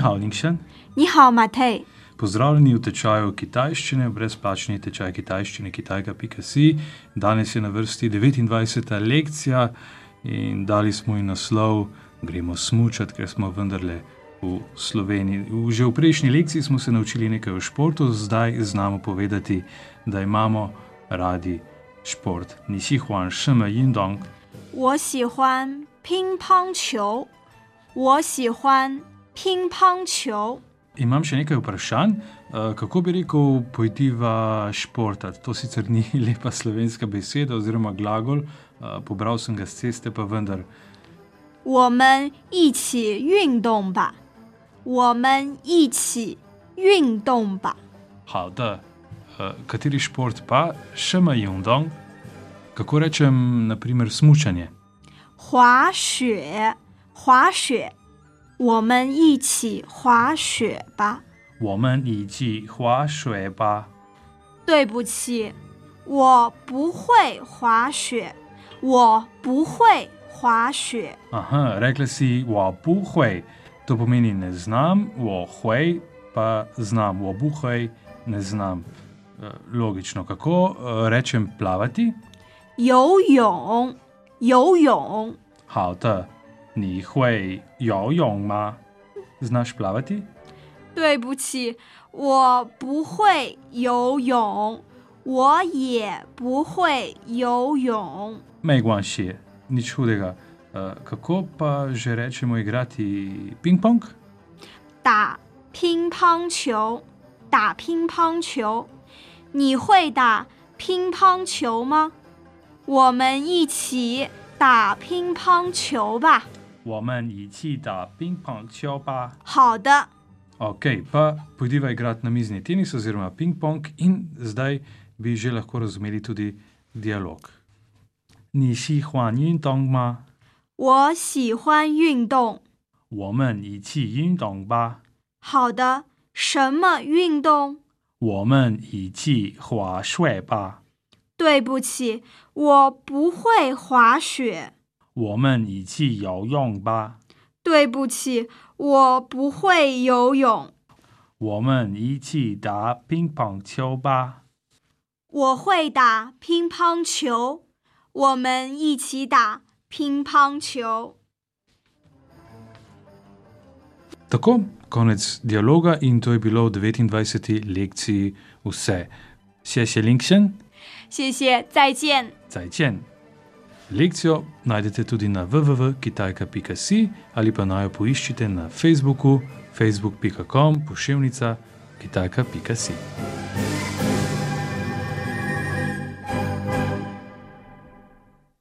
hao, Nixon. 你好，马忒。 Pozdravljeni v tečaju kitajščine, brezplačni tečaj kitajščine kitajka.si. Danes je na vrsti 29. lekcija in dali smo ji naslov Gremo smučati, ker smo vendarle v Sloveniji. V- Že v prejšnji lekciji smo se naučili nekaj o športu, zdaj znamo povedati, da imamo radi šport. Nisi huan šeme yin dong. 我喜欢乒乓球。我喜欢 乒乓球。 Imam še nekaj vprašanj. Eh, Kako bi rekel, pojdiva športati? To sicer ni lepa slovenska beseda oziroma glagol, eh, pobral sem ga z ceste, pa vendar. 我们一起运动吧。我们一起运动吧。 Hao, da. Eh, Kateri šport pa? Še ima jundong. Kako rečem, naprimer, smučanje? 滑雪，滑雪。 我们一起滑雪吧。我们一起滑雪吧。对不起，我不会滑雪。我不会滑雪。Aha, rekla si, wa buhoj, to pomeni ne znam, wa huaj pa znam, wa buhoj ne znam. Eh, Logično, kako eh, rečem plavati? 游泳，游泳。Hao, da, 你会游泳吗对不起，我不会游泳，我也不会游泳。没关系，你出这个，呃，kako ping pong？打乒乓球，打乒乓球，你会打乒乓球吗？我们一起打乒乓球吧。我们一起打乒乓球吧。好的，Ok, pa pojdiva igrati na mizni tenis oziroma ping-pong, in zdaj bi že lahko razumeli tudi dialog. Ni si huan yin dong ma, 我喜欢运动。我们一起运动吧。好的，什么运动？我们一起滑雪吧。对不起，我不会滑雪。我们一起游泳吧。对不起，我不会游泳。我们一起打乒乓球吧。我会打乒乓球，我们一起打乒乓球。Tako, konec dialoga in to je bilo v 29. lekciji vse. Še še linkšen, 谢谢，再见。再见. Lekcijo najdete tudi na www.kitajka.si ali pa naj jo poiščite na Facebooku facebook.com pošiljka kitajka.si.